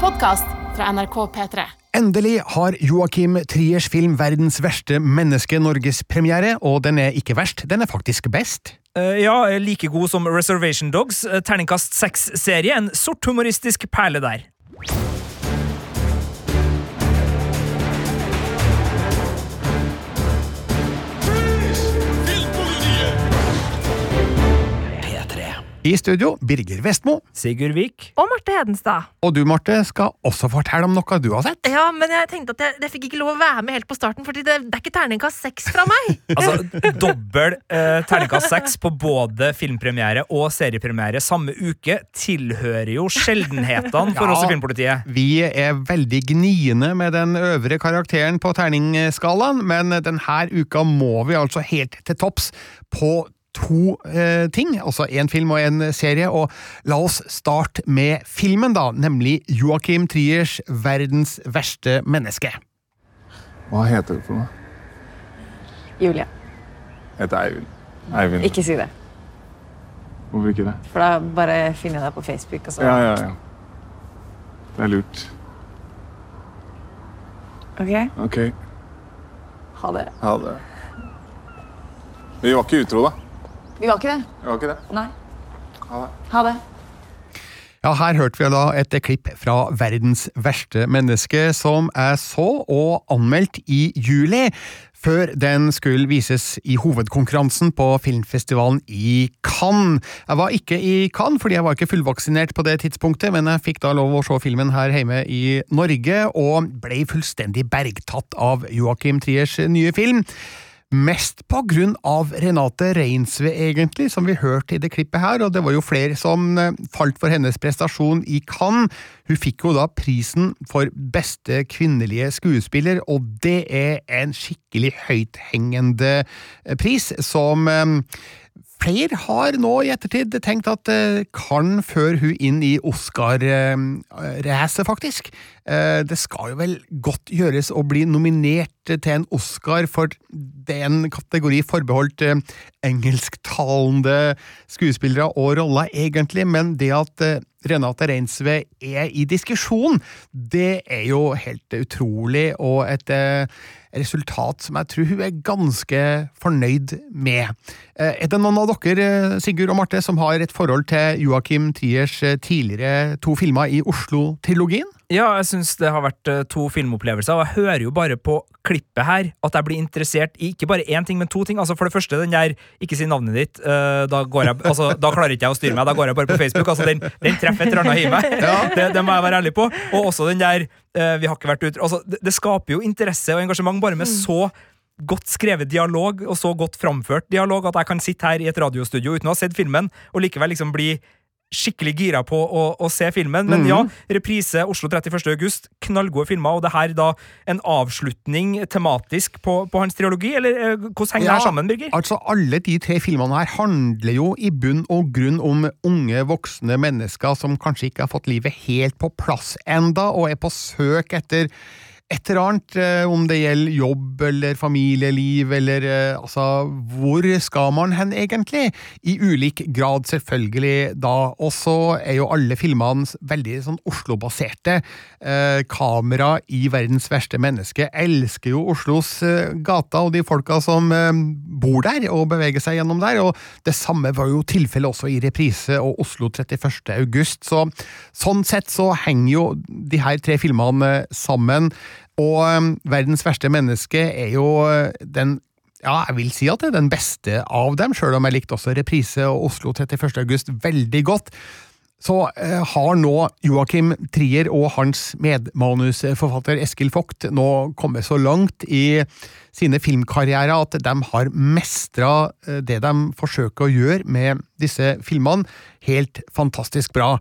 podkast fra NRK P3. Endelig har Joakim Triers film Verdens verste menneske norgespremiere, og den er ikke verst, den er faktisk best. Eh, ja, like god som Reservation Dogs, eh, terningkast seks-serie. En sort humoristisk perle der. I studio Birger Vestmo, Sigurd Vik. Og Marte Hedenstad. og du Marte skal også fortelle om noe du har sett. Ja, men jeg tenkte at jeg, jeg fikk ikke lov å være med helt på starten, for det, det er ikke terningkast seks fra meg. Altså, Dobbel eh, terningkast seks på både filmpremiere og seriepremiere samme uke tilhører jo sjeldenhetene for Ja. oss i Filmpolitiet. Vi er veldig gniende med den øvre karakteren på terningskalaen, men denne uka må vi altså helt til topps på to eh, ting, altså en film og en serie, og la oss starte med filmen da, nemlig Joakim Triers Verdens verste menneske. Hva heter du for noe? Julie, Jeg heter Eivind. Eivind. ikke si det. Hvorfor ikke det? For da bare finner jeg deg på Facebook. Og så. Ja, ja, ja. Det er lurt. Ok, Ok, ha det. ha det. Vi var ikke utro, da. Vi var ikke det. Vi var ikke det. Nei. Ha det. Ha det. Ja, her hørte vi da et klipp fra Verdens verste menneske, som jeg så og anmeldt i juli, før den skulle vises i hovedkonkurransen på filmfestivalen i Cannes. Jeg var ikke i Cannes, fordi jeg var ikke fullvaksinert på det tidspunktet, men jeg fikk da lov å se filmen her hjemme i Norge, og ble fullstendig bergtatt av Joakim Triers nye film. Mest på grunn av Renate Reinsve, egentlig, som vi hørte i det klippet her, og det var jo flere som eh, falt for hennes prestasjon i Cannes. Hun fikk jo da prisen for beste kvinnelige skuespiller, og det er en skikkelig høythengende eh, pris, som eh, Flere har nå i ettertid tenkt at eh, kan føre hun inn i Oscar-racet, faktisk. Eh, Det skal jo vel godt gjøres å bli nominert til en Oscar, for det er en kategori forbeholdt eh, engelsktalende skuespillere og roller, egentlig, men det at eh, Renate Reinsve er i diskusjon, det er jo helt utrolig, og et eh, resultat som jeg tror hun er ganske fornøyd med. Eh, Er det noen av dere, eh, Sigurd og Marte, som har et forhold til Joakim Triers tidligere to filmer i Oslo-trilogien? Ja, jeg syns det har vært eh, to filmopplevelser, og jeg hører jo bare på klippet her at jeg blir interessert i ikke bare én ting, men to ting. Altså For det første, den der 'ikke si navnet ditt', uh, da, går jeg, altså, da klarer ikke jeg å styre meg, da går jeg bare på Facebook. Altså Den, den treffer et eller annet i meg, det, det må jeg være ærlig på. Og også den der uh, 'vi har ikke vært ute' altså, det, det skaper jo interesse og engasjement bare med så godt skrevet dialog og så godt framført dialog at jeg kan sitte her i et radiostudio uten å ha sett filmen og likevel liksom bli skikkelig gira på å, å se filmen. Men ja, reprise Oslo 31. august, knallgode filmer, og det her da en avslutning tematisk på, på hans triologi, eller eh, hvordan henger det her sammen, Birger? Altså, alle de tre filmene her handler jo i bunn og grunn om unge, voksne mennesker som kanskje ikke har fått livet helt på plass enda, og er på søk etter et eller annet, eh, om det gjelder jobb eller familieliv, eller eh, altså Hvor skal man hen, egentlig? I ulik grad, selvfølgelig, da. Og så er jo alle filmene veldig sånn Oslo-baserte. Eh, kamera i Verdens verste menneske elsker jo Oslos eh, gater og de folka som eh, bor der og beveger seg gjennom der, og det samme var jo tilfellet også i Reprise og Oslo 31. august. Så sånn sett så henger jo de her tre filmene sammen. Og um, Verdens verste menneske er jo uh, den ja, jeg vil si at det er den beste av dem, sjøl om jeg likte også Reprise og Oslo 31. august veldig godt. Så eh, har nå Joakim Trier og hans medmanusforfatter Eskil Vogt nå kommet så langt i sine filmkarrierer at de har mestra eh, det de forsøker å gjøre med disse filmene, helt fantastisk bra.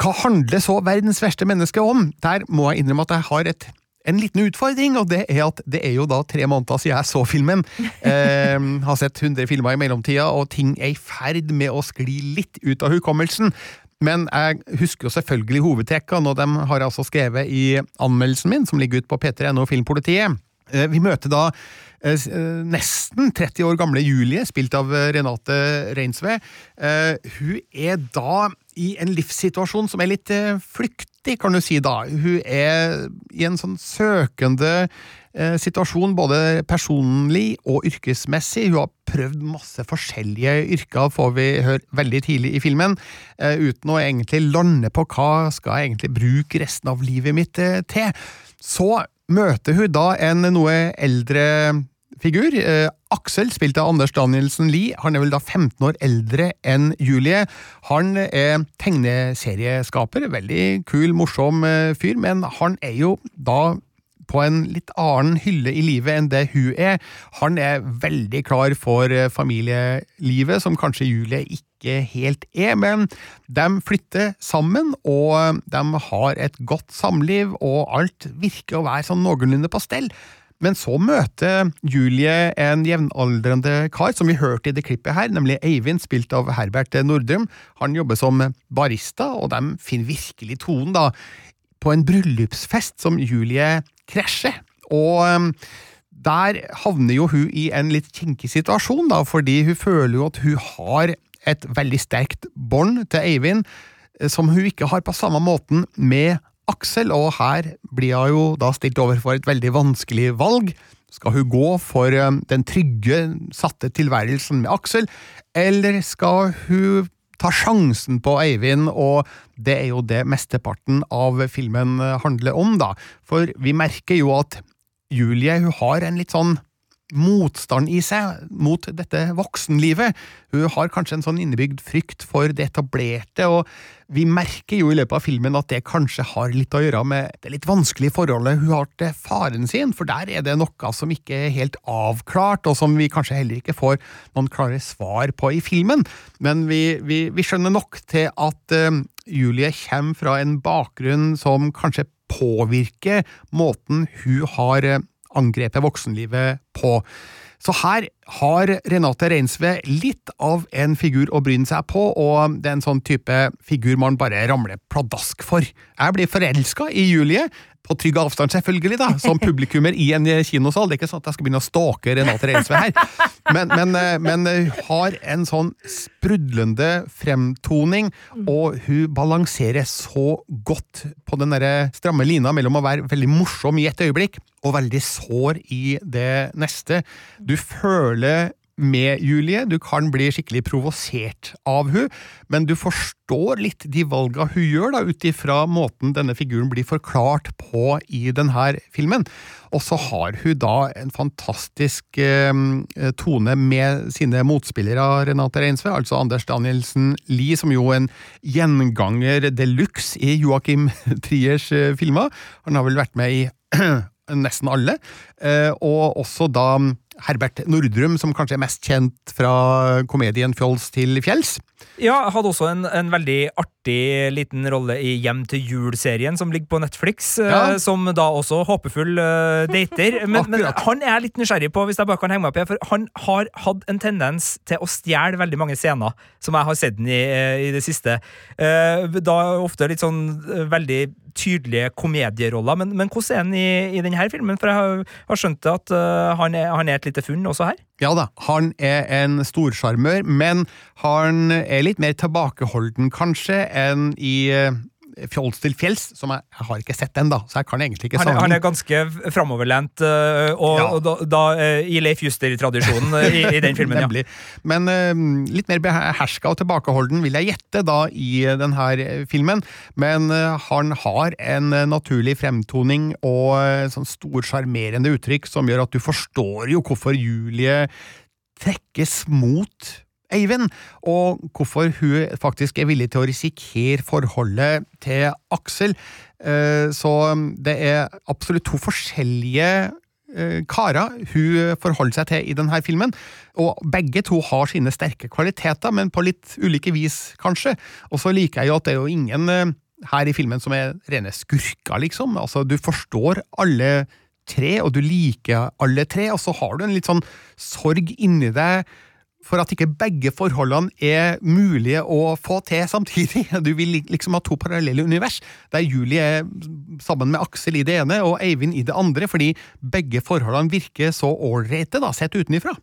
Hva handler så Verdens verste menneske om? Der må jeg innrømme at jeg har et en liten utfordring, og det er at det er jo da tre måneder siden jeg så filmen. Eh, har sett 100 filmer i mellomtida, og ting er i ferd med å skli litt ut av hukommelsen. Men jeg husker jo selvfølgelig hovedtrekkene, og de har jeg altså skrevet i anmeldelsen min, som ligger ute på P3NO Filmpolitiet. Eh, Vi møter da eh, eh, nesten 30 år gamle Julie, spilt av Renate Reinsve. Hun er da i en livssituasjon som er litt eh, fattig, kan du si da. Hun er i en sånn søkende eh, situasjon, både personlig og yrkesmessig. Hun har prøvd masse forskjellige yrker, får vi høre veldig tidlig i filmen, eh, uten å egentlig lande på hva skal jeg egentlig bruke resten av livet mitt eh, til. Så møter hun da en noe eldre figur. Eh, Aksel, spilt av Anders Danielsen Lie, han er vel da 15 år eldre enn Julie. Han er tegneserieskaper, veldig kul, morsom eh, fyr, men han er jo da på en litt annen hylle i livet enn det hun er. Han er veldig klar for eh, familielivet, som kanskje Julie ikke helt er, men de flytter sammen, og de har et godt samliv, og alt virker å være sånn noenlunde på stell. Men så møter Julie en jevnaldrende kar, som vi hørte i det klippet her, nemlig Eivind, spilt av Herbert Nordrum. Han jobber som barista, og de finner virkelig tonen da, på en bryllupsfest som Julie krasjer. Og um, der havner jo hun i en litt kinkig situasjon, da, fordi hun føler jo at hun har et veldig sterkt bånd til Eivind, eh, som hun ikke har på samme måten med Aksel, og her blir hun jo da stilt overfor et veldig vanskelig valg. Skal hun gå for eh, den trygge, satte tilværelsen med Aksel, eller skal hun ta sjansen på Eivind, og det er jo det mesteparten av filmen handler om, da. For vi merker jo at Julie hun har en litt sånn motstand i seg mot dette voksenlivet. Hun har kanskje en sånn innebygd frykt for det etablerte, og vi merker jo i løpet av filmen at det kanskje har litt å gjøre med det litt vanskelige forholdet hun har til faren sin, for der er det noe som ikke er helt avklart, og som vi kanskje heller ikke får noen klare svar på i filmen. Men vi, vi, vi skjønner nok til at uh, Julie kommer fra en bakgrunn som kanskje påvirker måten hun har uh, angrepet voksenlivet på. Så her har Renate Reinsve litt av en figur å bryne seg på, og det er en sånn type figur man bare ramler pladask for. Jeg blir forelska i Julie, på trygg avstand selvfølgelig, da, som publikummer i en kinosal. Det er ikke sånn at jeg skal begynne å stalke Renate Reinsve her, men, men, men hun har en sånn sprudlende fremtoning, og hun balanserer så godt på den der stramme lina mellom å være veldig morsom i et øyeblikk og veldig sår i det neste. Du føler med Julie, du kan bli skikkelig provosert av hun, men du forstår litt de valga hun gjør, da, ut ifra måten denne figuren blir forklart på i denne filmen. Og så har hun da en fantastisk eh, tone med sine motspillere, Renate Reinsve, altså Anders Danielsen Lie, som jo en gjenganger de luxe i Joakim Triers eh, filmer. Han har vel vært med i nesten alle, eh, og også da Herbert Nordrum, som kanskje er mest kjent fra komedien Fjols til fjells. Ja, hadde også en, en veldig artig liten rolle i Hjem til jul-serien som ligger på Netflix, eh, Ja. som da også håpefull uh, dater. Men, men han er jeg litt nysgjerrig på, hvis jeg bare kan henge meg opp i, for han har hatt en tendens til å stjele veldig mange scener, som jeg har sett den i, eh, i det siste. Uh, da ofte litt sånn uh, veldig tydelige komedieroller, men, men hvordan er han i, i denne filmen? For jeg har, har skjønt at uh, han, er, han er et lite funn også her. Ja da, han er en storsjarmør, men han er litt mer tilbakeholden, kanskje, enn i eh, Fjols til fjells, som jeg, jeg har ikke sett den, da, så jeg kan egentlig ikke Han er, han er ganske framoverlent, øh, og, Ja. og da, da øh, i Leif Juster-tradisjonen øh, i, i den filmen. ja. Men litt mer beherska og tilbakeholden vil jeg gjette da i denne filmen, men han har en naturlig fremtoning og sånn stor sjarmerende uttrykk som gjør at du forstår jo hvorfor Julie trekkes mot Eivind, og hvorfor hun faktisk er villig til å risikere forholdet til Aksel. Eh, Så det er absolutt to forskjellige eh, karer hun forholder seg til i denne filmen, og begge to har sine sterke kvaliteter, men på litt ulike vis, kanskje. Og så liker jeg jo at det er jo ingen eh, her i filmen som er rene skurker, liksom. Altså, du forstår alle tre, og du liker alle tre, og så har du en litt sånn sorg inni deg for at ikke begge forholdene er mulige å få til samtidig. Du vil liksom ha to parallelle univers, der Julie er sammen med Aksel i det ene og Eivind i det andre, fordi begge forholdene virker så ålreite, sett utenifra.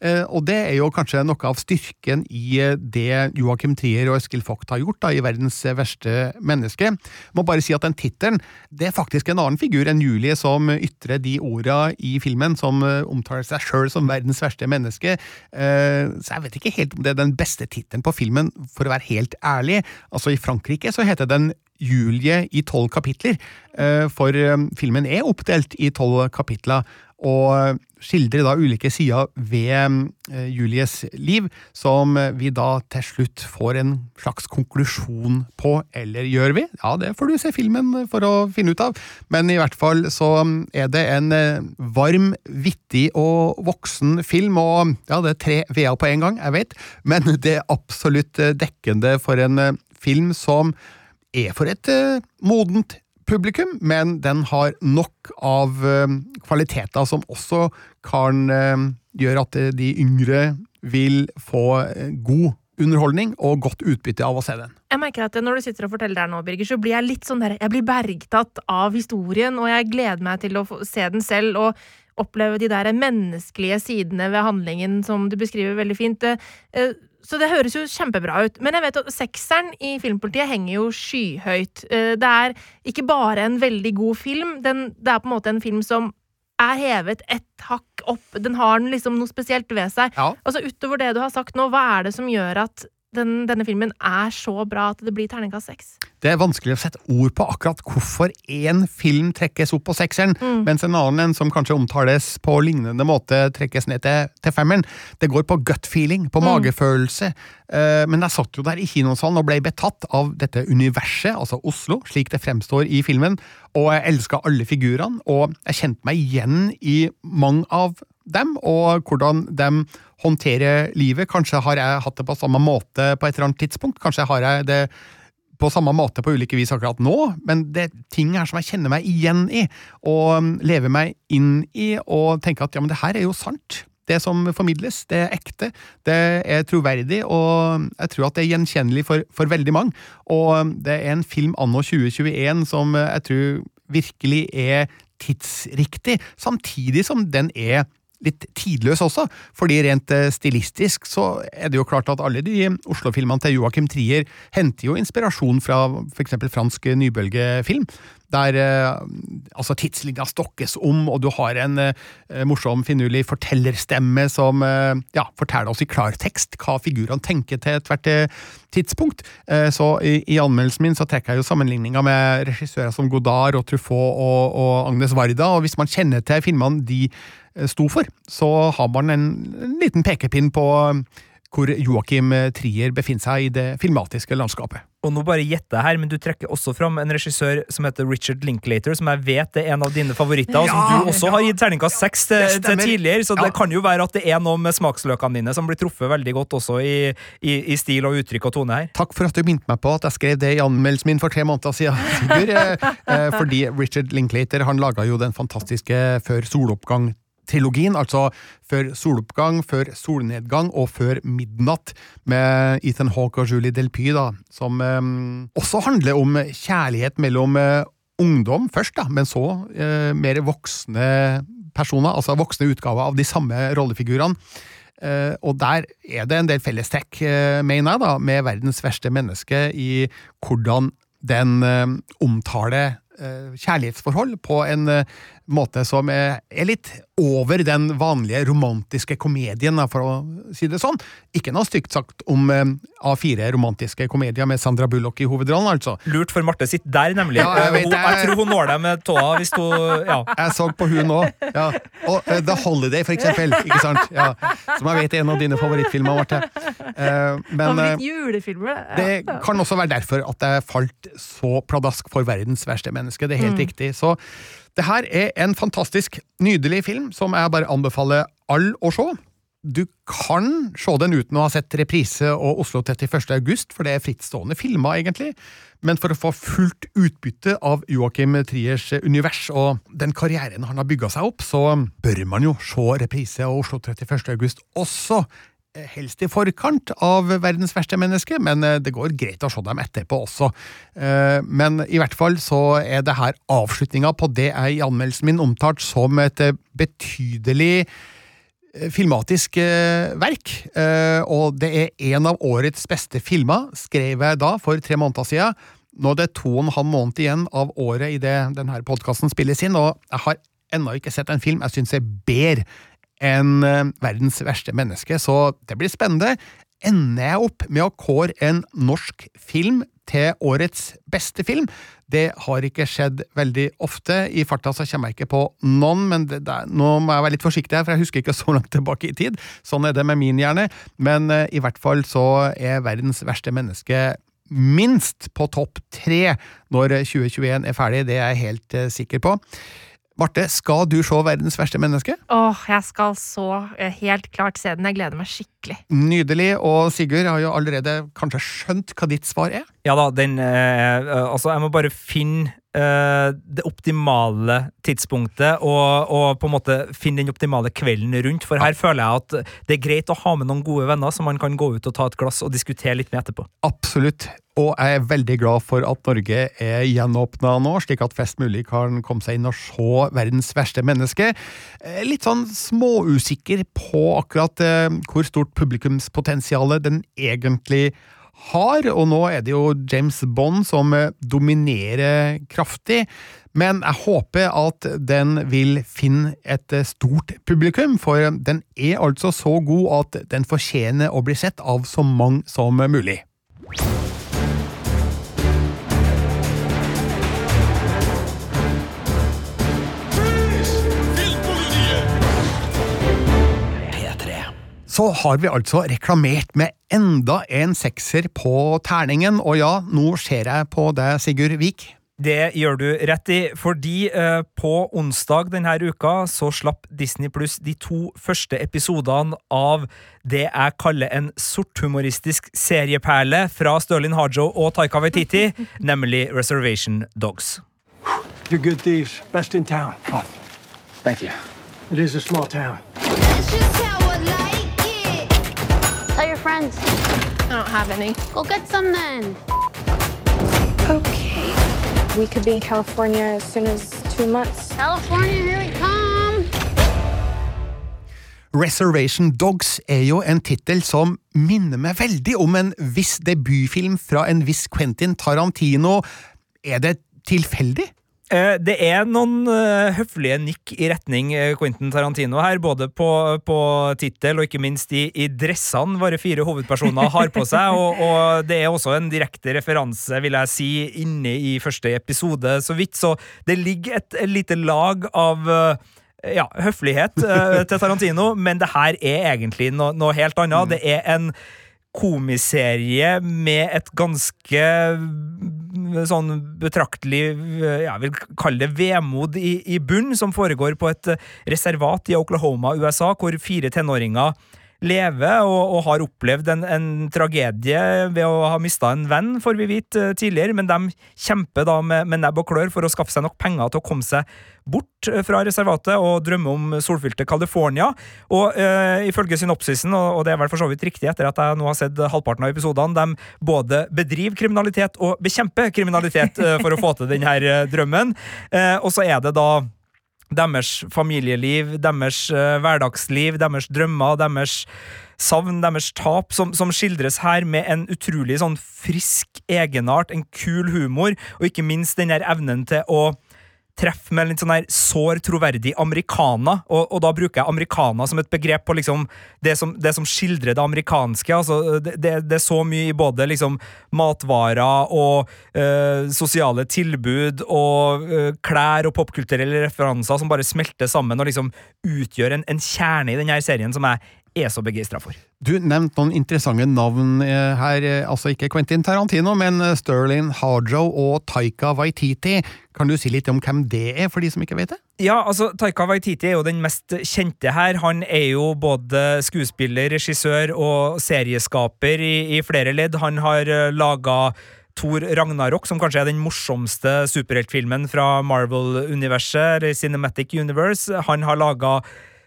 Eh, Og det er jo kanskje noe av styrken i eh, det Joakim Trier og Eskil Vogt har gjort da, i Verdens verste menneske. Må bare si at den tittelen, er faktisk en annen figur enn Julie som ytrer de orda i filmen, som eh, omtaler seg sjøl som verdens verste menneske. Eh, Så jeg vet ikke helt om det er den beste tittelen på filmen, for å være helt ærlig. Altså, i Frankrike så heter den Julie i tolv kapitler, eh, for eh, filmen er oppdelt i tolv kapitler, og skildrer da ulike sider ved eh, Julies liv, som vi da til slutt får en slags konklusjon på, eller gjør vi? Ja, det får du se filmen for å finne ut av, men i hvert fall så er det en eh, varm, vittig og voksen film, og ja, det er tre v-er på en gang, jeg vet, men det er absolutt eh, dekkende for en film som er for et modent publikum, men den har nok av eh, kvaliteter som også kan eh, gjøre at eh, de yngre vil få god underholdning og godt utbytte av å se den. Jeg merker at Når du sitter og forteller der nå, Birger, så blir jeg litt sånn der, jeg blir bergtatt av historien, og jeg gleder meg til å se den selv og oppleve de der menneskelige sidene ved handlingen som du beskriver veldig fint. Så det høres jo kjempebra ut. Men jeg vet at sekseren i Filmpolitiet henger jo skyhøyt. Eh, Det er ikke bare en veldig god film, den, det er på en måte en film som er hevet ett hakk opp. Den har den liksom noe spesielt ved seg. Ja. Altså Utover det du har sagt nå, hva er det som gjør at den, denne filmen er så bra at det blir terningkast seks? Det er vanskelig å sette ord på akkurat hvorfor én film trekkes opp på sekseren, mens en annen en som kanskje omtales på lignende måte, trekkes ned til, til femmeren. Det går på gut feeling, på magefølelse. Uh, men jeg satt jo der i kinosalen og ble betatt av dette universet, altså Oslo, slik det fremstår i filmen, og jeg elska alle figurene, og jeg kjente meg igjen i mange av dem, og hvordan de håndterer livet. Kanskje har jeg hatt det på samme måte på et eller annet tidspunkt, kanskje har jeg det på samme måte på ulike vis akkurat nå, men det er ting her som jeg kjenner meg igjen i, og um, lever meg inn i, og tenker at ja, men det her er jo sant. Det som formidles, det er ekte, det er troverdig, og jeg tror at det er gjenkjennelig for, for veldig mange. Og um, det er en film anno 2021 som uh, jeg tror virkelig er tidsriktig, samtidig som den er litt tidløs også, fordi rent eh, stilistisk så er det jo klart at alle de Oslo-filmene til Joakim Trier henter jo inspirasjon fra eksempel fransk nybølgefilm, der eh, altså tidslinja stokkes om, og du har en eh, morsom, finurlig fortellerstemme som ja, forteller oss i klartekst hva figurene tenker til ethvert tidspunkt. Så i, i anmeldelsen min så trekker jeg jo sammenligninger med regissører som Godard og Truffaut og, og Agnes Varda, og hvis man kjenner til filmene de sto for, så har man en, en liten pekepinn på eh, hvor Joakim Trier befinner seg i det filmatiske landskapet. Og nå bare gjetter jeg her, men du trekker også fram en regissør som heter Richard Linklater, som jeg vet er en av dine favoritter, og som du også har gitt terningkast seks til, til tidligere, så Ja. det kan jo være at det er noe med smaksløkene dine som blir truffet veldig godt også i, i, i stil og uttrykk og tone her. Takk for at du minte meg på at jeg skrev det i anmeldelsen min for tre måneder siden. Sigurd. Eh, eh, Fordi Richard Linklater han laga jo den fantastiske Før soloppgang-trilogien, altså Før soloppgang, Før solnedgang og Før midnatt, med Ethan Hawke og Julie Delpy, da, som eh, også handler om kjærlighet mellom eh, ungdom først, da, men så eh, mer voksne personer, altså voksne utgaver av de samme rollefigurene. Uh, og der er det en del fellestrekk, mener jeg, da, med verdens verste menneske i hvordan den omtaler kjærlighetsforhold på en måte som er, litt over den vanlige romantiske komedien, for å si det sånn. Ikke noe stygt sagt om eh, A4 romantiske komedier med Sandra Bullock i hovedrollen, altså. Lurt for Marte sitt der, nemlig. Ja, jeg vet hun, det. jeg tror hun når deg med tåa hvis hun Ja. Jeg så på hun òg. Ja. Og eh, The Holiday, for eksempel. Ikke sant? Ja. Som jeg vet er en av dine favorittfilmer, Marte. Eh, men det kan også være derfor at jeg falt så pladask for verdens verste menneske. Det er helt riktig. Så det her er en fantastisk, nydelig film som jeg bare anbefaler alle å se. Du kan se den uten å ha sett reprise og Oslo 31. august, for det er frittstående filmer, egentlig. Men for å få fullt utbytte av Joakim Triers univers og den karrieren han har bygga seg opp, så bør man jo se reprise og Oslo 31. august også helst i forkant av verdens verste menneske, men eh, det går greit å se dem etterpå også. Eh, Men i hvert fall så er det her avslutninga på det jeg i anmeldelsen min omtalt som et eh, betydelig eh, filmatisk eh, verk, eh, og det er en av årets beste filmer, skrev jeg da for tre måneder siden. Nå er det to og en halv måned igjen av året i det denne podkasten spilles inn, og jeg har ennå ikke sett en film jeg syns er bedre enn eh, Verdens verste menneske, så det blir spennende. Ender jeg opp med å kåre en norsk film til årets beste film? Det har ikke skjedd veldig ofte. I farta så kommer jeg ikke på noen, men det, nå må jeg være litt forsiktig her, for jeg husker ikke så langt tilbake i tid. Sånn er det med min hjerne. Men uh, i hvert fall så er verdens verste menneske minst på topp tre når 2021 er ferdig. Det er jeg helt uh, sikker på. Marte, skal du se verdens verste menneske? Åh, jeg skal så eh, helt klart se den. Jeg gleder meg skikkelig. Nydelig. Og Sigurd har jo allerede kanskje skjønt hva ditt svar er? Ja da, den eh, eh, Altså, jeg må bare finne eh, det optimale tidspunktet, og, og på en måte finne den optimale kvelden rundt. For her føler jeg at det er greit å ha med noen gode venner som man kan gå ut og ta et glass og diskutere litt med etterpå. Absolutt. Og jeg er veldig glad for at Norge er gjenåpna nå, slik at flest mulig kan komme seg inn og se verdens verste menneske. Eh, Litt sånn småusikker på akkurat eh, hvor stort publikumspotensialet den egentlig har, og nå er det jo James Bond som eh, dominerer kraftig. Men jeg håper at den vil finne et eh, stort publikum, for den er altså så god at den fortjener å bli sett av så mange som mulig. Så har vi altså reklamert med enda en sekser på terningen, og ja, nå ser jeg på deg, Sigurd Vik. Det gjør du rett i, fordi eh, på onsdag denne uka så slapp Disney Pluss de to første episodene av det jeg kaller en sorthumoristisk serieperle fra Sterling Harjo og Taika Waititi, nemlig Reservation Dogs. You're good thieves. Best in town. Oh, Thank you. It is a small town. That's just how I don't have any. Go get some then. Okay. We could be in California as soon as two months. California, here we come. Reservation Dogs er jo en tittel som minner meg veldig om en viss debutfilm fra en viss Quentin Tarantino. Er det tilfeldig? Eh, Det er noen eh, høflige nikk i retning eh, Quentin Tarantino her, både på, på tittel og ikke minst i, i dressene våre fire hovedpersoner har på seg, og, og det er også en direkte referanse, vil jeg si, inne i første episode, så vidt, så det ligger et, et lite lag av ja, høflighet til Tarantino, men det her er egentlig noe, noe helt annet. Det er en komiserie med et ganske mm, sånn betraktelig Jeg vil kalle det vemod i, i bunn, som foregår på et eh, reservat i Oklahoma, USA, hvor fire tenåringer lever og, og har opplevd en, en tragedie ved å ha mista en venn, får vi vite eh, tidligere, men de kjemper da med, med nebb og klør for å skaffe seg nok penger til å komme seg bort eh, fra reservatet og drømme om solfylte California. Og øh, ifølge synopsisen, og, og det er vel for så vidt riktig etter at jeg nå har sett halvparten av episodene, de både bedriver kriminalitet og bekjemper kriminalitet øh, for å få til denne drømmen. Eh, og så er det da deres familieliv, deres eh, hverdagsliv, deres drømmer, deres savn, deres tap, som, som skildres her med en utrolig sånn frisk egenart, en kul humor, og ikke minst den der evnen til å treffe med en sånn her sår troverdig americana, og, og da bruker jeg americana som et begrep på liksom det som, det som skildrer det amerikanske. altså Det, det, det er så mye i både liksom matvarer og øh, sosiale tilbud og øh, klær og popkulturelle referanser som bare smelter sammen og liksom utgjør en, en kjerne i denne serien som jeg er så begeistra for. Du nevnte noen interessante navn eh, her, eh, altså ikke Quentin Tarantino, men eh, Sterling Harjo og Taika Waititi. Kan du si litt om hvem det er, for de som ikke vet det? Ja, altså, Taika Waititi er jo den mest kjente her. Han er jo både skuespiller, regissør og serieskaper i, i flere ledd. Han har laga Thor Ragnarok, som kanskje er den morsomste superheltfilmen fra Marvel-universet, eller Cinematic Universe. Han har laga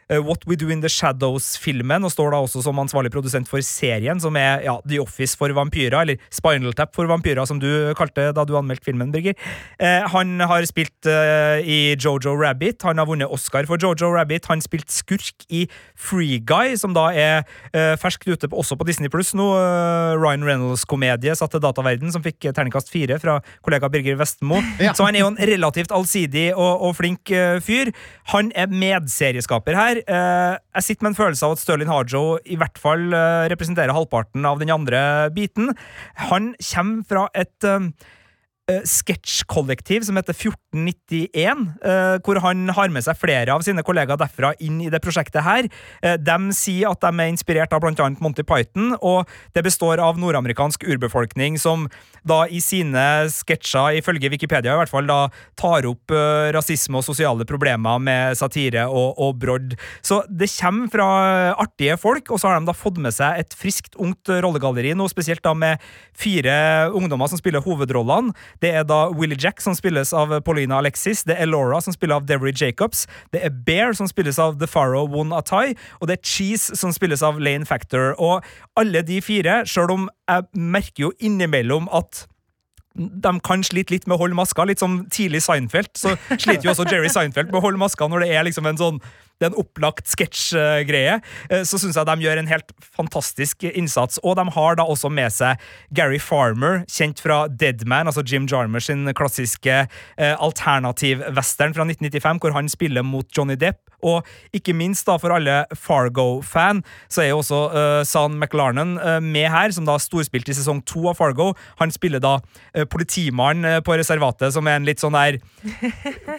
What We Do In The Shadows-filmen, og står da også som ansvarlig produsent for serien, som er ja, The Office for vampyrer, eller Spinal Tap for vampyrer, som du kalte da du anmeldte filmen, Birger. Eh, han har spilt eh, i Jojo Rabbit, han har vunnet Oscar for Jojo Rabbit, han spilte skurk i Free Guy, som da er eh, ferskt ute på, også på Disney Pluss nå. Eh, Ryan Reynolds-komedie satt til dataverden, som fikk terningkast fire fra kollega Birger Vestmo. Ja. Så han er jo en relativt allsidig og, og flink eh, fyr. Han er medserieskaper her. Eh, jeg sitter med en følelse av at Sterling Harjo i hvert fall eh, representerer halvparten av den andre biten. Han kommer fra et eh, eh, sketsjkollektiv som heter 1491, uh, hvor han har med seg flere av sine kollegaer derfra inn i det prosjektet her. Uh, de sier at de er inspirert av annet Monty Python, og det består av nordamerikansk urbefolkning som da i sine sketsjer, ifølge Wikipedia i hvert fall, da tar opp uh, rasisme og sosiale problemer med satire og, og brodd. Så det kommer fra artige folk, og så har de da fått med seg et friskt, ungt rollegalleri, nå spesielt da med fire ungdommer som spiller hovedrollene. Det er da Willie Jack, som spilles av Paulina Alexis. Det er Laura, som spiller av Devery Jacobs. Det er Bear, som spilles av The Farrow Won Atai. Og det er Cheese, som spilles av Lane Factor. Og alle de fire, sjøl om jeg merker jo innimellom at de kan slite litt med å holde maska. Litt som tidlig Seinfeld, så sliter jo også Jerry Seinfeld med å holde maska når det er liksom en sånn det er en opplagt sketsjgreie. Eh, Så syns jeg de gjør en helt fantastisk innsats. Og de har da også med seg Gary Farmer, kjent fra Deadman, altså Jim Jarmer sin klassiske eh, alternativ-western fra 1995, hvor han spiller mot Johnny Depp. Og ikke minst da for alle Fargo-fan, så er jo også uh, San McLarnon uh, med her, som da storspilte i sesong to av Fargo. Han spiller da uh, politimannen uh, på reservatet, som er en litt sånn der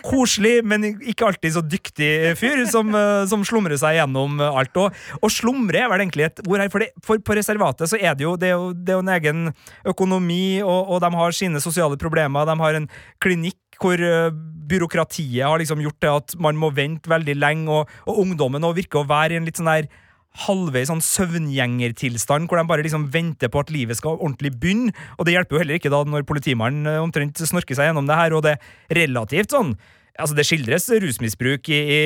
koselig, men ikke alltid så dyktig fyr, som, uh, som slumrer seg gjennom uh, alt. Og, og slumre er vel egentlig et ord her, for, det, for på reservatet så er det jo, det er jo, det er jo en egen økonomi, og, og de har sine sosiale problemer, de har en klinikk hvor uh, byråkratiet har liksom gjort det at man må vente veldig lenge, og, og ungdommen nå virker å være i en litt sånn der halvveis sånn søvngjengertilstand, hvor de bare liksom venter på at livet skal ordentlig begynne. Og det hjelper jo heller ikke da når politimannen omtrent snorker seg gjennom det her, og det er relativt sånn Altså Det skildres rusmisbruk i, i,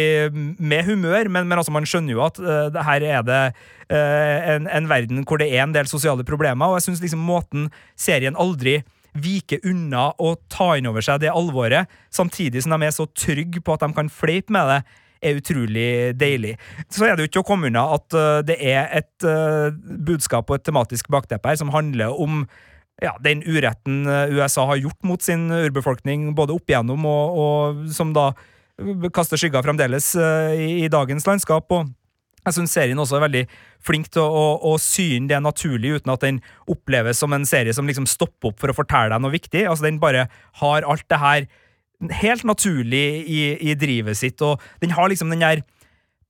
med humør, men, men altså man skjønner jo at uh, her er det uh, en, en verden hvor det er en del sosiale problemer, og jeg syns liksom måten serien aldri vike unna å ta inn over seg det alvoret, samtidig som de er så trygge på at de kan fleipe med det, er utrolig deilig. Så er det jo ikke å komme unna at uh, det er et uh, budskap og et tematisk bakteppe her som handler om ja, den uretten uh, USA har gjort mot sin urbefolkning, både opp igjennom og, og som da kaster skygger fremdeles uh, i, i dagens landskap. og jeg syns serien også er veldig flink til å, å, å syne det naturlig, uten at den oppleves som en serie som liksom stopper opp for å fortelle deg noe viktig. Altså Den bare har alt det her helt naturlig i, i drivet sitt, og den har liksom den der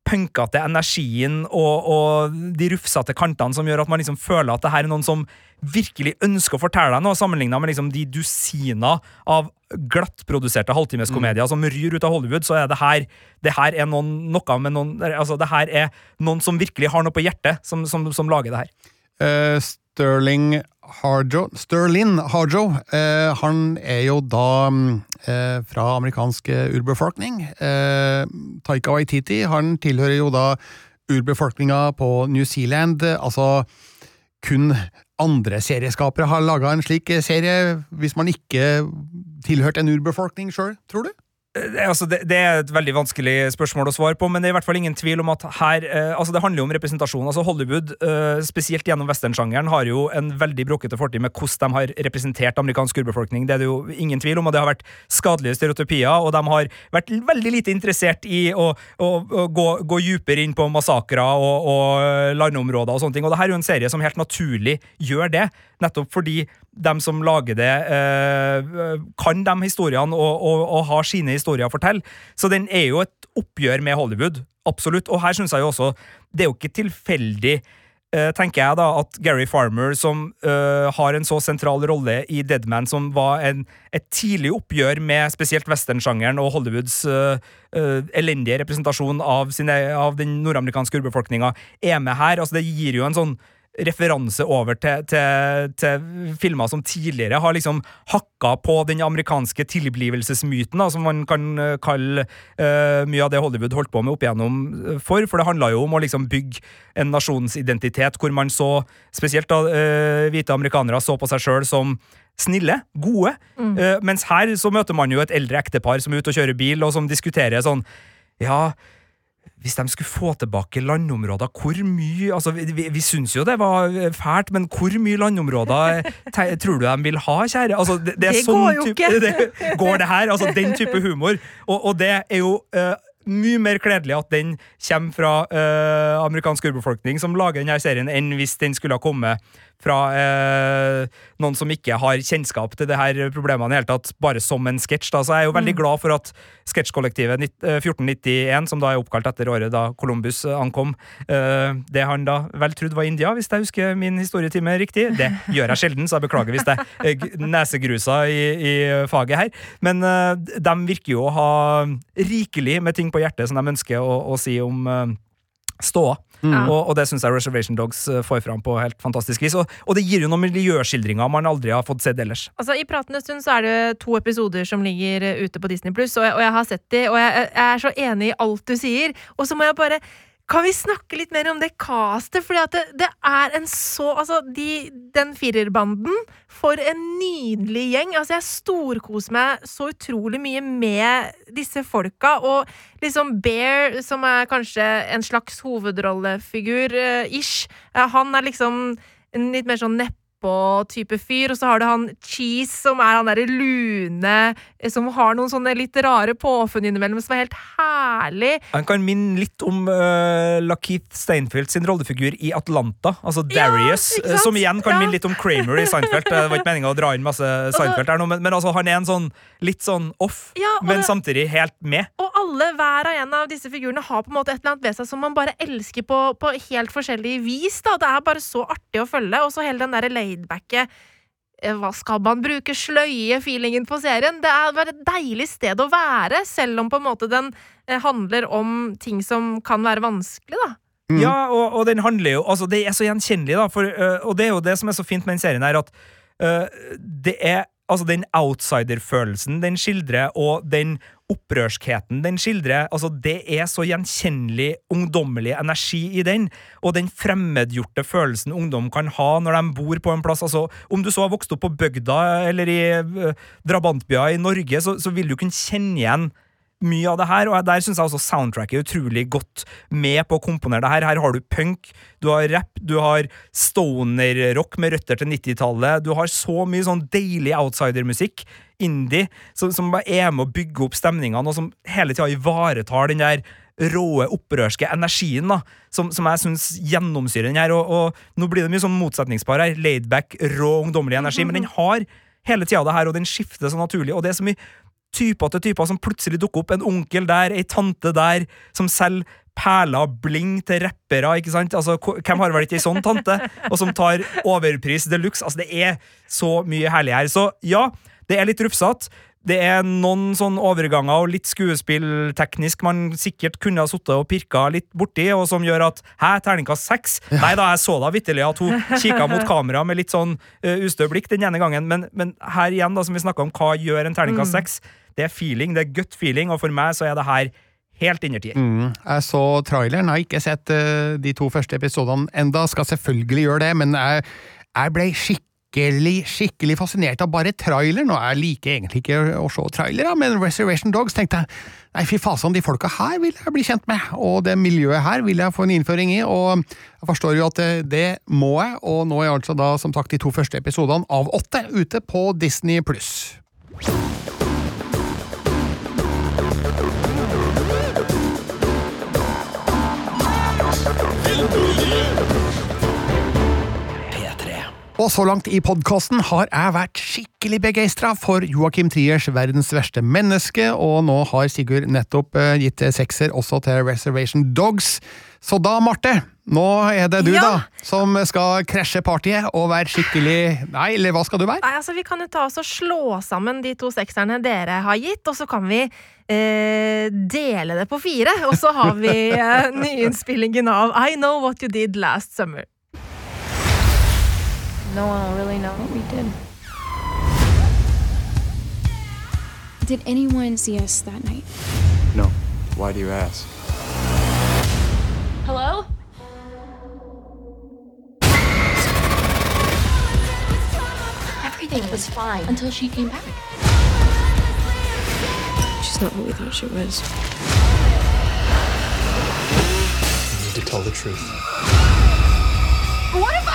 punkete energien og, og de rufsete kantene som gjør at man liksom føler at det her er noen som virkelig ønsker å fortelle deg noe, sammenligna med liksom de dusiner av glattproduserte halvtimeskomedier som ryr ut av Hollywood, så er det her det her er noen, noe med noen altså det her er noen som virkelig har noe på hjertet, som, som, som lager det her. Uh, Sterling Harjo Sterling Harjo, eh, han er jo da mm, eh, fra amerikansk eh, urbefolkning. Eh, Taika Waititi, han tilhører jo da urbefolkninga på New Zealand. Altså kun andre serieskapere har laga en slik eh, serie, hvis man ikke tilhørte en urbefolkning sjøl, tror du? Eh, Altså, det, det er et veldig vanskelig spørsmål å svare på, men det er i hvert fall ingen tvil om at her eh, altså Det handler jo om representasjon. altså Hollywood, eh, spesielt gjennom westernsjangeren, har jo en veldig bråkete fortid med hvordan de har representert amerikansk urbefolkning. Det er det jo ingen tvil om, og det har vært skadelige stereotypier, og de har vært veldig lite interessert i å, å, å gå, gå dypere inn på massakrer og, og landområder og sånne ting. Og det her er jo en serie som helt naturlig gjør det, nettopp fordi de som lager det, eh, kan de historiene og, og, og har sine historier å fortelle. Så den er jo et oppgjør med Hollywood. Absolutt. Og her syns jeg jo også Det er jo ikke tilfeldig, eh, tenker jeg, da, at Gary Farmer, som eh, har en så sentral rolle i Deadman, som var en, et tidlig oppgjør med spesielt westernsjangeren og Hollywoods eh, eh, elendige representasjon av, sine, av den nordamerikanske urbefolkninga, er med her. Altså, det gir jo en sånn referanse over til, til, til filmer som tidligere har liksom hakka på den amerikanske tilblivelsesmyten, da, som man kan eh, kalle uh, mye av det Hollywood holdt på med opp igjennom eh, for. For det handla jo om å liksom bygge en nasjonsidentitet hvor man så, spesielt da uh, hvite amerikanere, så på seg sjøl som snille, gode. Eh, mens her så møter man jo et eldre ektepar som er ute og kjører bil, og som diskuterer sånn Ja, hvis de skulle få tilbake landområder, hvor mye Altså, vi, vi, vi syns jo det var fælt, men hvor mye landområder te, tror du de vil ha, kjære? Altså, det, det, Det sånn går jo type, ikke. Det, går det her? Altså, den type humor. Og, og det er jo uh, mye mer kledelig at den kommer fra uh, amerikansk urbefolkning som lager denne serien, enn hvis den skulle ha kommet fra eh, noen som ikke har kjennskap til det her problemene i hele tatt, bare som en sketsj. Så jeg er jo veldig glad for at sketsjkollektivet eh, 1491, som da er oppkalt etter året da Columbus eh, ankom, eh, det han da vel trodde var India, hvis jeg husker min historietime riktig. Det gjør jeg sjelden, så jeg beklager hvis jeg eh, nesegrusa i, i faget her. Men eh, de virker jo å ha rikelig med ting på hjertet som de ønsker å, å si om eh, ståa. Ja. Og, og det syns jeg Reservation Dogs eh, får fram på helt fantastisk vis. Og, og det gir jo noen miljøskildringer man aldri har fått sett ellers. Altså, I pratende stund så er det to episoder som ligger eh, ute på Disney Pluss, og, og jeg har sett de, og jeg, jeg er så enig i alt du sier. Og så må jeg bare Kan vi snakke litt mer om det castet? Fordi at det, det er en så Altså, de, den firerbanden For en nydelig gjeng. Altså, jeg storkoser meg så utrolig mye med disse folka. Og liksom Bear, som er kanskje en slags hovedrollefigur, eh, eh, han er liksom en litt mer sånn nedpå-type fyr. Og så har du han Cheese, som er han derre lune, eh, som har noen sånne litt rare påfunn innimellom, som er helt herlig. Han kan minne litt om uh, Lakeith Steinfeld sin rollefigur i Atlanta, altså Darius, ikke eh, som igjen kan Ja. minne litt om Kramer i Seinfeld. Det var ikke meninga å dra inn masse Seinfeld her nå, men, men altså, han er en sånn litt sånn off, Ja, men det- samtidig helt med. Og alle, hver og en av disse figurene har på en måte et eller annet ved seg som man bare elsker på, på helt forskjellig vis. Da. Det er bare så artig å følge. Og så hele den derre laidbacke eh, hva skal man bruke sløye-feelingen på serien? Det er bare et deilig sted å være, selv om på en måte den eh, handler om ting som kan være vanskelig, da. Ja, og, og den handler jo Altså, det er så gjenkjennelig, da, for, øh, og det er jo det som er så fint med den serien her, at det er Altså, den outsider-følelsen den skildrer, og den opprørskheten den skildrer, altså, det er så gjenkjennelig ungdommelig energi i den, og den fremmedgjorte følelsen ungdom kan ha når de bor på en plass. Altså, om du så har vokst opp på bygda eller i øh, drabantbyer i Norge, så, så vil du kunne kjenne igjen mye av det her, og der syns jeg også soundtracket er utrolig godt med på å komponere det her. Her har du punk, du har rap, du har stoner-rock med røtter til 90-tallet, du har så mye sånn deilig outsider-musikk, indie, som, som bare er med å bygge opp stemningene, og som hele tida ivaretar den der råe, opprørske energien da, som, som jeg syns gjennomsyrer den her. Og, og nå blir det mye sånn motsetningspar her. Laidback, rå, ungdommelig energi. Men den har hele tida det her, og den skifter så naturlig. Og det er så mye typer til typer som plutselig dukker opp. En onkel der, ei tante der, som selger perler, bling til rappere, ikke sant? Altså, hvem har vel ikke ei sånn tante? Og som tar overpris de luxe. Altså, det er så mye herlig her. Så ja, det er litt rufsete. Det er noen sånn overganger og litt skuespillteknisk man sikkert kunne ha sittet og pirka litt borti, og som gjør at Hæ, terningkast seks? Nei da, jeg så da vitterlig at hun kikka mot kamera med litt sånn uh, ustø blikk den ene gangen, men, men her igjen, da, som vi snakka om, hva gjør en terningkast seks? Det er feeling, det er gut feeling, og for meg så er det her helt innertier. Mm. Jeg så traileren, jeg har ikke sett eh, de to første episodene enda, skal selvfølgelig gjøre det, men jeg, jeg ble skikkelig, skikkelig fascinert av bare traileren, og jeg liker egentlig ikke å se trailere, men Reservation Dogs tenkte jeg, nei fy fasen, de folka her vil jeg bli kjent med, og det miljøet her vil jeg få en innføring i, og jeg forstår jo at det, må jeg, og nå er altså da, som sagt, de to første episodene av åtte ute på Disney+. Og så langt i podkasten har jeg vært skikkelig begeistra for Joakim Triers Verdens verste menneske, og nå har Sigurd nettopp eh, gitt sekser også til Reservation Dogs. Så da, Marte, nå er det du Ja. da, som skal krasje partyet og være skikkelig Nei, eller hva skal du være? Nei, altså Vi kan jo ta oss og slå sammen de to sekserne dere har gitt, og så kan vi eh, dele det på fire. Og så har vi eh, nyinnspillingen av I Know What You Did Last Summer. No one will really know what we did. Did anyone see us that night? No. Why do you ask? Hello? Everything was fine until she came back. She's not what we thought she was. You need to tell the truth. What if I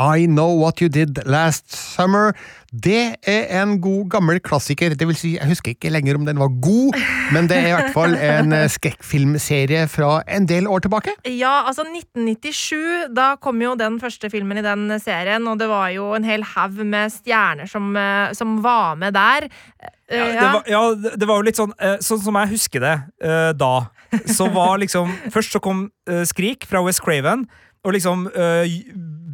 I Know What You Did Last Summer. Det er en god, gammel klassiker. Det vil si, jeg husker ikke lenger om den var god, men det er i hvert fall en eh, skrekkfilmserie fra en del år tilbake. Ja, altså 1997, da kom jo den første filmen i den serien, og det var jo en hel haug med stjerner som, eh, som var med der. Eh, Ja, det, var, ja, det- var jo litt sånn Sånn som jeg husker det da. Så var liksom Først så kom Skrik fra West Craven, og liksom eh,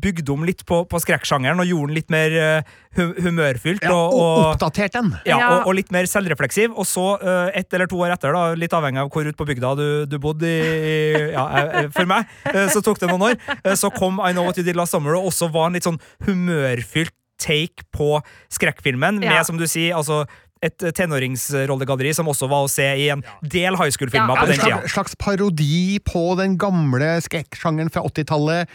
bygde om litt på, på skrekksjangeren og gjorde den litt mer eh, humørfylt. Ja, og, og oppdatert den. ja, Ja. og, og litt mer selvrefleksiv. Og så, eh, ett eller to år etter, da, litt avhengig av hvor ute på bygda du, du bodde i, ja, eh, For meg så tok det noen år. Så kom I Know What You Did Last Summer, og også var en litt sånn humørfylt take på skrekkfilmen, Ja. med, som du sier, altså et tenåringsrollegalleri som også var å se i en del high school-filmer Ja, på En den tida. slags, slags parodi på den gamle skrekksjangeren fra 80-tallet,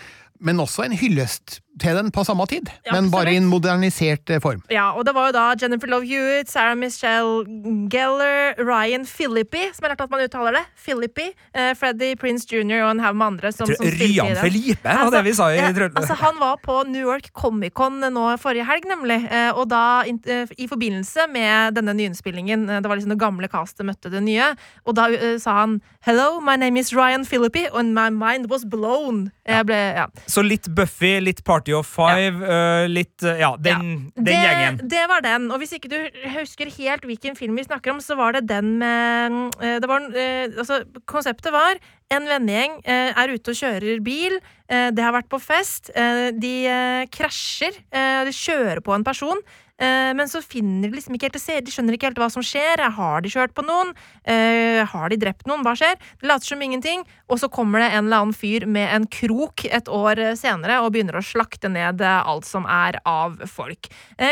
men også en hyllest til den på samme tid, Ja, men bare i en modernisert eh, form. Ja, og det var jo da Jennifer Love Hewitt, Sarah Michelle Geller, Ryan Philippi, som jeg lærte at man uttaler det. Philippi, eh, Freddie Prince Jr. og en haug med andre. Som, som spilte i Ryan. Felipe var det vi sa i ja, Trøndelag. altså, Han var på New York Comic-Con nå forrige helg, nemlig. eh, Og da, in- eh, i forbindelse med denne nyinnspillingen, det var liksom det gamle castet møtte det nye, og da sa han Hello, my name is Ryan Philippi, and my mind was blown. Jeg ble, ja. Så litt Buffy, litt Party of Five, øh, litt øh, Ja, den, den det, gjengen. Det var den. Og hvis ikke du husker helt hvilken film vi snakker om, så var det den med eh, det var, eh, altså, Konseptet var en vennegjeng eh, er ute og kjører bil. Eh, det har vært på fest. Eh, de eh, krasjer. Eh, de kjører på en person. Eh, men så finner de liksom ikke helt se. De skjønner ikke helt hva som skjer. Har de kjørt på noen? Eh, har de drept noen? Hva skjer? De later som ingenting, og så kommer det en eller annen fyr med en krok et år senere og begynner å slakte ned eh, alt som er av folk.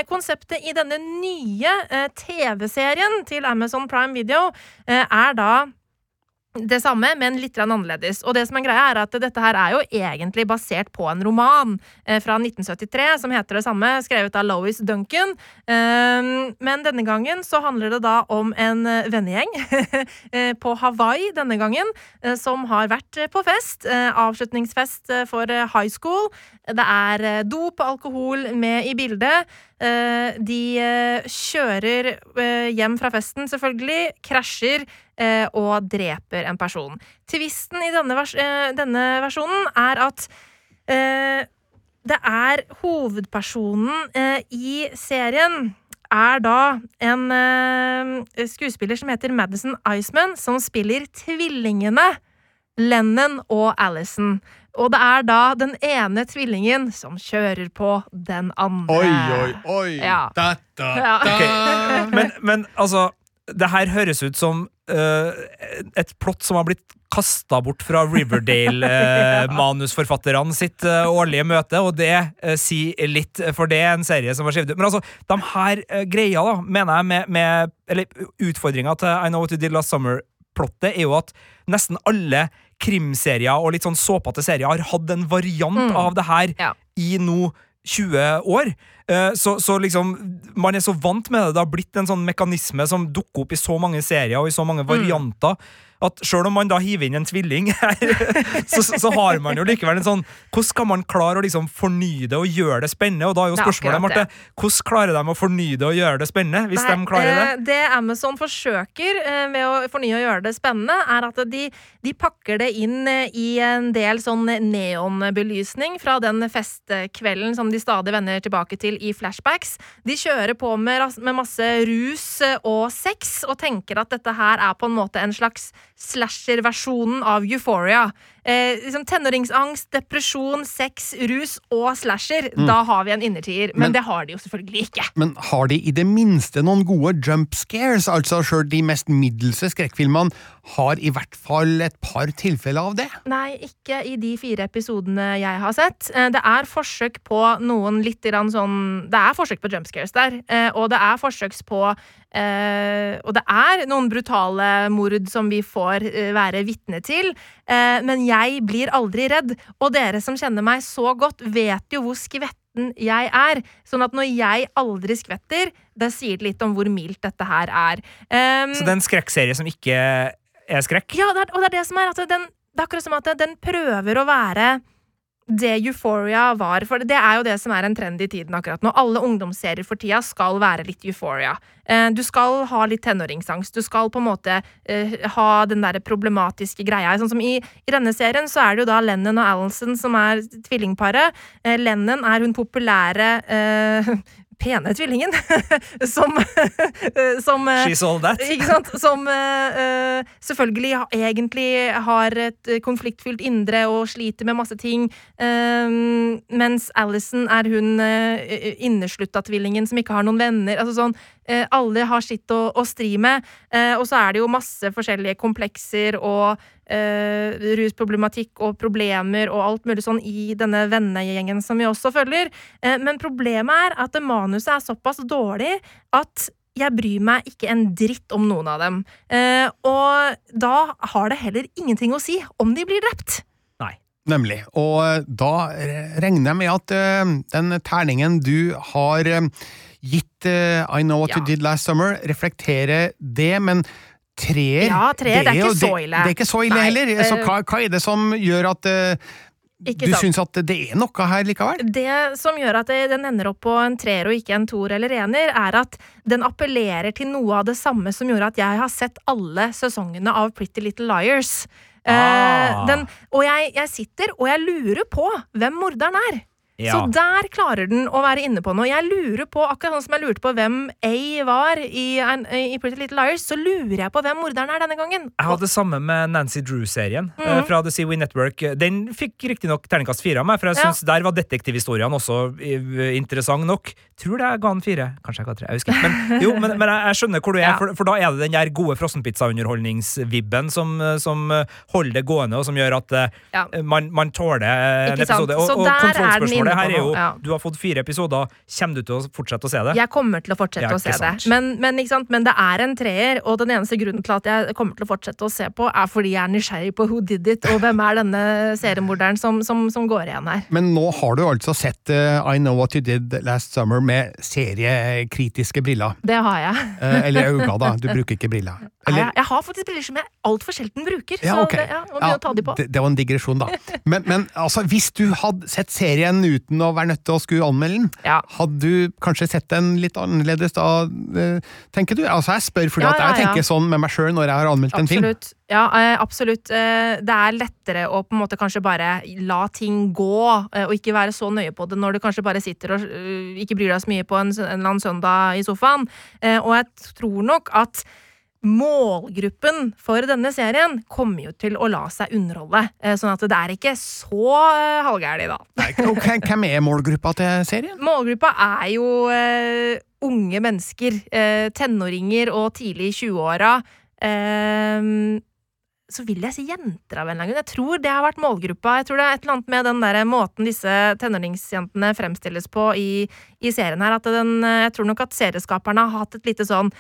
Konseptet i denne nye TV-serien til Amazon Prime Video er da det samme, men litt annerledes. Og det som er greia er at dette her er jo egentlig basert på en roman eh, fra 1973 som heter det samme, skrevet av Lois Duncan. Um, men denne gangen så handler det da om en eh, vennegjeng eh, på Hawaii denne gangen, eh, som har vært på fest. Avslutningsfest for high school. Det er dop og alkohol med i bildet. De kjører hjem fra festen, selvfølgelig, krasjer og dreper en person. Tvisten i denne, vers eh, denne versjonen er at eh, det er hovedpersonen eh, i serien er da en eh, skuespiller som heter Madison Iceman, som spiller tvillingene Lennon og Alison. Og det er da den ene tvillingen som kjører på den andre. Oi, oi, oi! Ja. Da, da, da. Okay. Men, men altså, det her høres ut som et plott som har blitt kasta bort fra Riverdale-manusforfatterne sitt øh, årlige møte, og det øh, sier litt, for det er en serie som har skrevet ut. Men altså, de her greia, da, mener jeg, med, med Eller utfordringa til I Know What You Did Last Summer-plottet, er jo at nesten alle krimserier og litt sånn såpete serier har hatt en variant Mm. av det her Ja. i nå 20 år. Eh, Så, så liksom, man er så vant med det. Det har blitt en sånn mekanisme som dukker opp i så mange serier og i så mange varianter. At selv om man da hiver inn en tvilling her, så, så har man jo likevel en sånn Hvordan skal man klare å liksom fornye det og gjøre det spennende? Og da er jo Det spørsmålet, Marte, hvordan klarer de å fornye det og gjøre det spennende? Hvis Nei, de klarer det? eh, Det Amazon forsøker eh, med å fornye og gjøre det spennende, er at de, de pakker det inn eh, i en del sånn neonbelysning fra den festkvelden som de stadig vender tilbake til i flashbacks. De kjører på med, med masse rus og sex og tenker at dette her er på en måte en slags slasher-versjonen av Euphoria. Eh, liksom tenåringsangst, depresjon, sex, rus og slasher, Mm. da har vi en innertier. Men, Men- det har de jo selvfølgelig ikke. Men har de i det minste noen gode jump scares? Altså sjøl de mest middelse skrekkfilmene har i hvert fall et par tilfeller av det. Nei, ikke i de fire episodene jeg har sett. Eh, Det er forsøk på noen litt sånn Det er forsøk på jump scares der, eh, og det er forsøks på Uh, Og det er noen brutale mord som vi får uh, være vitne til, uh, men jeg blir aldri redd. Og dere som kjenner meg så godt, vet jo hvor skvetten jeg er. Sånn at når jeg aldri skvetter, det sier litt om hvor mildt dette her er. Um, Så det er en skrekkserie som ikke er skrekk? ja, det er, og det er det som er at den, det er akkurat som at den prøver å være det Euphoria var. For det er jo det som er en trend i tiden akkurat nå. Alle ungdomsserier for tida skal være litt Euphoria. Eh, Du skal ha litt tenåringsangst. Du skal på en måte eh, ha den der problematiske greia. Sånn som i, i denne serien så er det jo da Lennon og Alison som er tvillingparet. Eh, Lennon er hun populære pene tvillingen som, som eh, She's all that. ikke sant? Som eh, eh, selvfølgelig egentlig har et eh, konfliktfylt indre og sliter med masse ting. um, mens Alison er hun uh, inneslutta tvillingen som ikke har noen venner. Altså sånn, eh, alle har sitt å, å stri med. eh, og så er det jo masse forskjellige komplekser og eh, rusproblematikk og problemer og alt mulig sånn i denne vennegjengen som vi også følger. Eh, men problemet er at manuset er såpass dårlig at jeg bryr meg ikke en dritt om noen av dem. Eh, og da har det heller ingenting å si om de blir drept. Nemlig. Og eh, da regner jeg med at eh, den terningen du har eh, gitt uh, I Know What Ja. You Did Last Summer, reflektere det, men treer Ja, treer, det er ikke så ille. Det, det er ikke så ille Nei, heller. Så eh, hva, hva er det som gjør at uh, du syns at det er noe her likevel? Det som gjør at den ender opp på en treer og ikke en toer eller ener, er at den appellerer til noe av det samme som gjorde at jeg har sett alle sesongene av Pretty Little Liars. Ah. Uh, den, og jeg, jeg sitter og jeg lurer på hvem morderen er. Ja. Så der klarer den å være inne på noe. Jeg lurer på, akkurat sånn som jeg lurte på hvem A var i, i Pretty Little Liars, så lurer jeg på hvem morderen er denne gangen. Jeg hadde det samme med Nancy Drew-serien mm eh, fra The Seaway Network. Den fikk riktignok terningkast fire av meg, for jeg Ja. synes der var detektivhistoriene også eh, interessant nok. Tror det jeg ga den fire. Kanskje jeg ga tre. Jeg husker ikke. Men, jo, men, men jeg, skjønner hvor du er, Ja. for, for da er det den der gode frossenpizza-underholdningsvibben som, som eh, holder det gående, og som gjør at Ja. man, man tåler en episode. Og, og kontrollspørsmålet på her er jo ja. Du har fått fire episoder. Kommer du til å fortsette å se det? Jeg kommer til å fortsette å se sant. det. Men, men, ikke sant? men det er en treer, og den eneste grunnen til at jeg kommer til å fortsette å se på, er fordi jeg er nysgjerrig på who did it, og hvem er denne seriemorderen som, som, som går igjen her. Men nå har du altså sett uh, I Know What You Did Last Summer med seriekritiske briller. Det har jeg. uh, eller øyne, da. Du bruker ikke briller. Jeg, Eller, jeg har faktisk briller som jeg altfor sjelden bruker, Ja, så det, ja, begynne å ta de på. Det, det var en digresjon, da. Men, men altså, hvis du hadde sett serien uten å være nødt til å skulle anmelde den, Ja. hadde du kanskje sett den litt annerledes da, eh, tenker du? Altså, jeg spør fordi Ja, at jeg ja, ja. tenker sånn med meg sjøl når jeg har anmeldt en film. Ja, eh, absolutt. Eh, det er lettere å på en måte kanskje bare la ting gå, og ikke være så nøye på det når du kanskje bare sitter og ikke bryr deg så mye på en, en eller annen søndag i sofaen. Og jeg tror nok at Målgruppen for denne serien kommer jo til å la seg underholde, eh, sånn at det er ikke så halvgærent, halvgærlig, da. Nei, hvem- er målgruppa til serien? Målgruppa er jo uh, unge mennesker. Uh, tenåringer og tidlig i 20-åra. Uh, så vil jeg si jenter av en eller annen grunn. Jeg tror det har vært målgruppa. Jeg tror det er et eller annet med den der måten disse tenåringsjentene fremstilles på i, i serien her, at den, eh, jeg tror nok at serieskaperne har hatt et lite sånn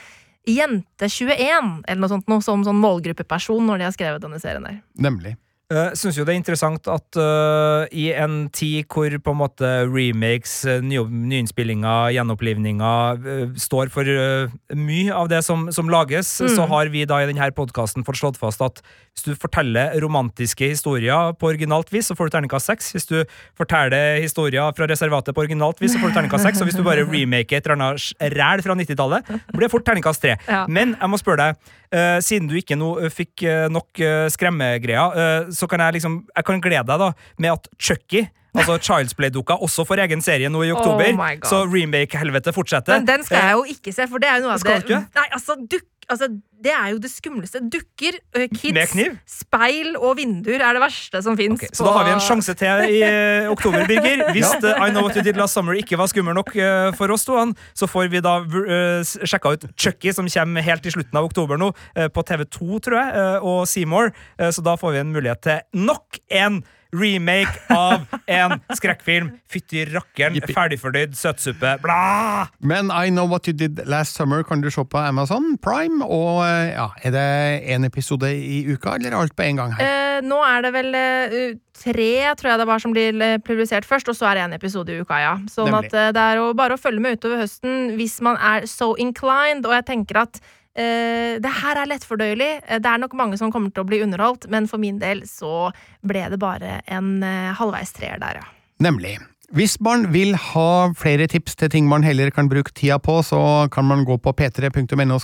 Jente 21, eller noe sånt, noe som sånn målgruppeperson når de har skrevet denne serien der. Nemlig. Jeg syns jo det er interessant at uh, i en tid hvor på en måte remakes, øh, nye, nyinnspillinger, gjenopplivninger uh, står for uh, mye av det som, som lages, Mm. så har vi da i denne podkasten fått slått fast at hvis du forteller romantiske historier på originalt vis, så får du terningkast seks. Hvis du forteller historier fra reservatet på originalt vis, så får du terningkast seks. Og hvis du bare remaker et eller annet ræl fra 90-tallet, blir det fort terningkast tre. Ja. Men jeg må spørre deg, eh, siden du ikke eh, fikk eh, nok uh, skremmegreier, eh, så kan jeg liksom Jeg kan glede deg da med at Chucky Altså Child's Play-dukka også får egen serie nå i oktober, Oh så remake-helvete fortsetter. Men den skal jeg jo ikke se, for det er jo noe av det ikke? Nei, altså, duk, altså, det er jo det skumleste. Dukker, ø, kids, speil og vinduer er det verste som fins. Så da har vi en sjanse til i uh, oktober, Birger. Hvis eh, I Know What You Did Last Summer ikke var skummel nok eh, for oss to, så får vi da uh, sjekka ut Chucky, som kommer helt i slutten av oktober nå, eh, på TV2, tror jeg, eh, og Seymour. Eh, så da får vi en mulighet til nok en remake av en skrekkfilm. Fytti rakkeren, ferdigfordøyd søtsuppe. Bla! Men I Know What You Did Last Summer kan du se på Amazon Prime. Og eh, ja, er det én episode i uka, eller alt på en gang her? Eh, nå er det vel eh, tre, tror jeg det var, som blir eh, publisert først, og så er det én episode i uka, ja. Sånn Nemlig. at det er jo bare å følge med utover høsten hvis man er so inclined, og jeg tenker at eh, det her er lettfordøyelig. Eh, Det er nok mange som kommer til å bli underholdt, men for min del så ble det bare en uh, halvveis treer der, ja. Nemlig. Hvis man vil ha flere tips til ting man heller kan bruke tida på, så kan man gå på p3.no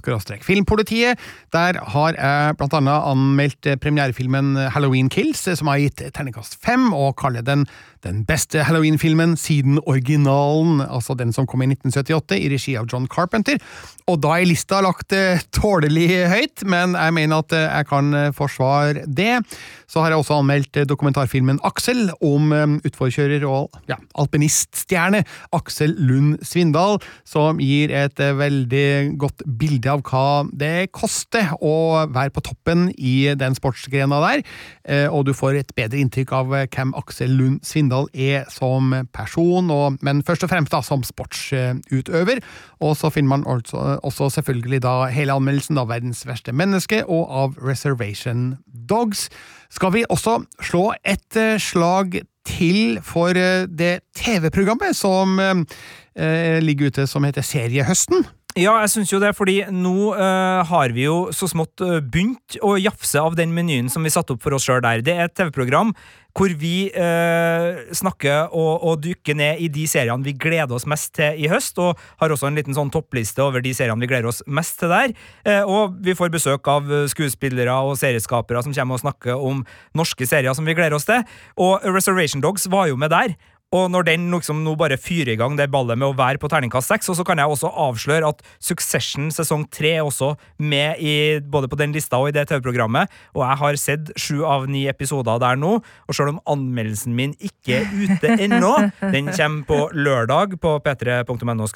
filmpolitiet. Der har jeg blant annet anmeldt premierefilmen Halloween Kills, som har gitt terningkast fem, og kaller den den beste Halloween-filmen siden originalen, altså den som kom i 1978 i regi av John Carpenter. Og da er lista lagt eh, tålelig høyt, men jeg mener at eh, jeg kan eh, forsvare det. Så har jeg også anmeldt eh, dokumentarfilmen Aksel, om eh, utforkjører og ja, alpiniststjerne Aksel Lund Svindal, som gir et eh, veldig godt bilde av hva det koster å være på toppen i den sportsgrena der, eh, og du får et bedre inntrykk av eh, hvem Aksel Lund Svindal er som person, og, men først og fremst da som sportsutøver. Og så finner man også, også selvfølgelig da hele anmeldelsen av Verdens verste menneske og av Reservation Dogs. Skal vi også slå et slag slag til for eh, det TV-programmet som eh, ligger ute som heter Seriehøsten? Ja, jeg syns jo det, fordi nå uh, har vi jo så smått uh, begynt å jafse av den menyen som vi satte opp for oss sjøl der. Det er et TV-program hvor vi uh, snakker og, og dykker ned i de seriene vi gleder oss mest til i høst, og har også en liten sånn toppliste over de seriene vi gleder oss mest til der. Og vi får besøk av skuespillere og serieskapere som kommer og snakker om norske serier som vi gleder oss til. Og Reservation Dogs var jo med der. Og når den liksom nå bare fyrer i gang det ballet med å være på terningkast seks, og så kan jeg også avsløre at Succession sesong tre er også med i, både på den lista og i det TV-programmet, og jeg har sett sju av ni episoder der nå, og selv om anmeldelsen min ikke er ute ennå, den kommer på lørdag på p3.no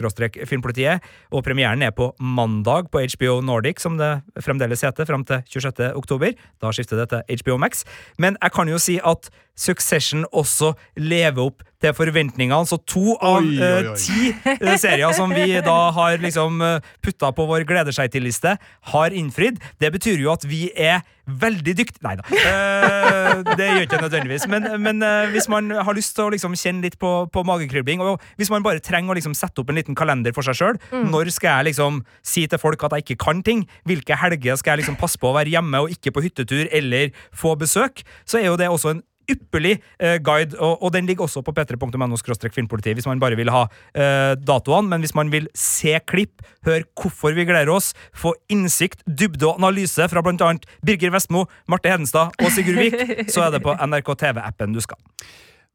filmpolitiet, og premieren er på mandag på HBO Nordic, som det fremdeles heter, fram til 26. oktober. Da skifter det til HBO Max. Men jeg kan jo si at Succession også lever opp til forventningene. Så to av Oi, oi, eh, oi. ti eh, serier som vi da har liksom uh, putta på vår gleder seg til-liste, har innfridd. Det betyr jo at vi er veldig dyktige Nei da. Eh, det gjør ikke nødvendigvis. Men, men eh, hvis man har lyst til å liksom kjenne litt på, på magekribling, og hvis man bare trenger å liksom sette opp en liten kalender for seg sjøl, når skal jeg liksom si til folk at jeg ikke kan ting? Hvilke helger skal jeg liksom passe på å være hjemme og ikke på hyttetur eller få besøk? Så er jo det også en ypperlig eh, guide, og, og den ligger også på p3.no filmpolitiet hvis man bare vil ha eh, datoene, men hvis man vil se klipp, høre hvorfor vi gleder oss, få innsikt, dybde og analyse fra annet Birger Vestmo, Marte Hedenstad og Sigurd Vik, så er det på NRK TV-appen du skal.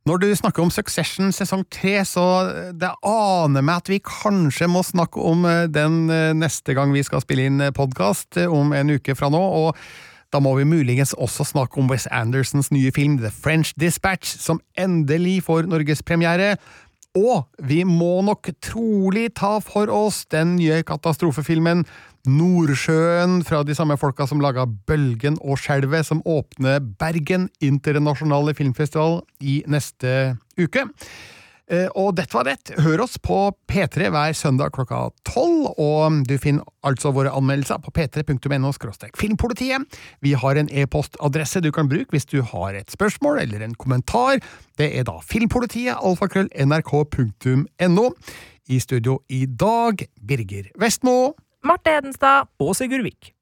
Når du snakker om Succession sesong tre, så det aner meg at vi kanskje må snakke om eh, den eh, neste gang vi skal spille inn podkast om en uke fra nå. og da må vi muligens også snakke om Wes Andersons nye film The French Dispatch, som endelig får norgespremiere. Og vi må nok trolig ta for oss den nye katastrofefilmen Nordsjøen fra de samme folka som laga Bølgen og Skjelvet, som åpner Bergen internasjonale filmfestival i neste uke. Eh, Og dette var det. Hør oss på P3 hver søndag klokka tolv, og du finner altså våre anmeldelser på p3.no filmpolitiet. Vi har en e-postadresse du kan bruke hvis du har et spørsmål eller en kommentar. Det er da filmpolitiet, alfakrøll, nrk.no. I studio i dag, Birger Vestmo. Marte Hedenstad. Og Sigurd Vik.